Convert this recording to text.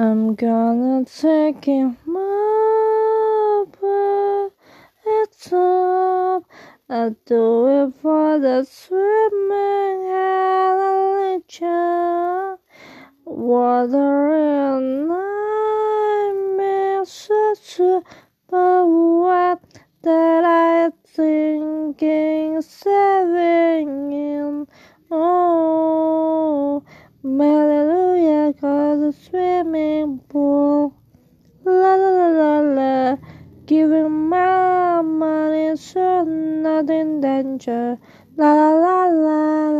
I'm gonna take him up way. It's up. I do it for the swimming religion. Water and nightmares such a wet that I thinking saving in. Oh, hallelujah, cause a pool. La la la la la, giving my money so not in danger. La la la la.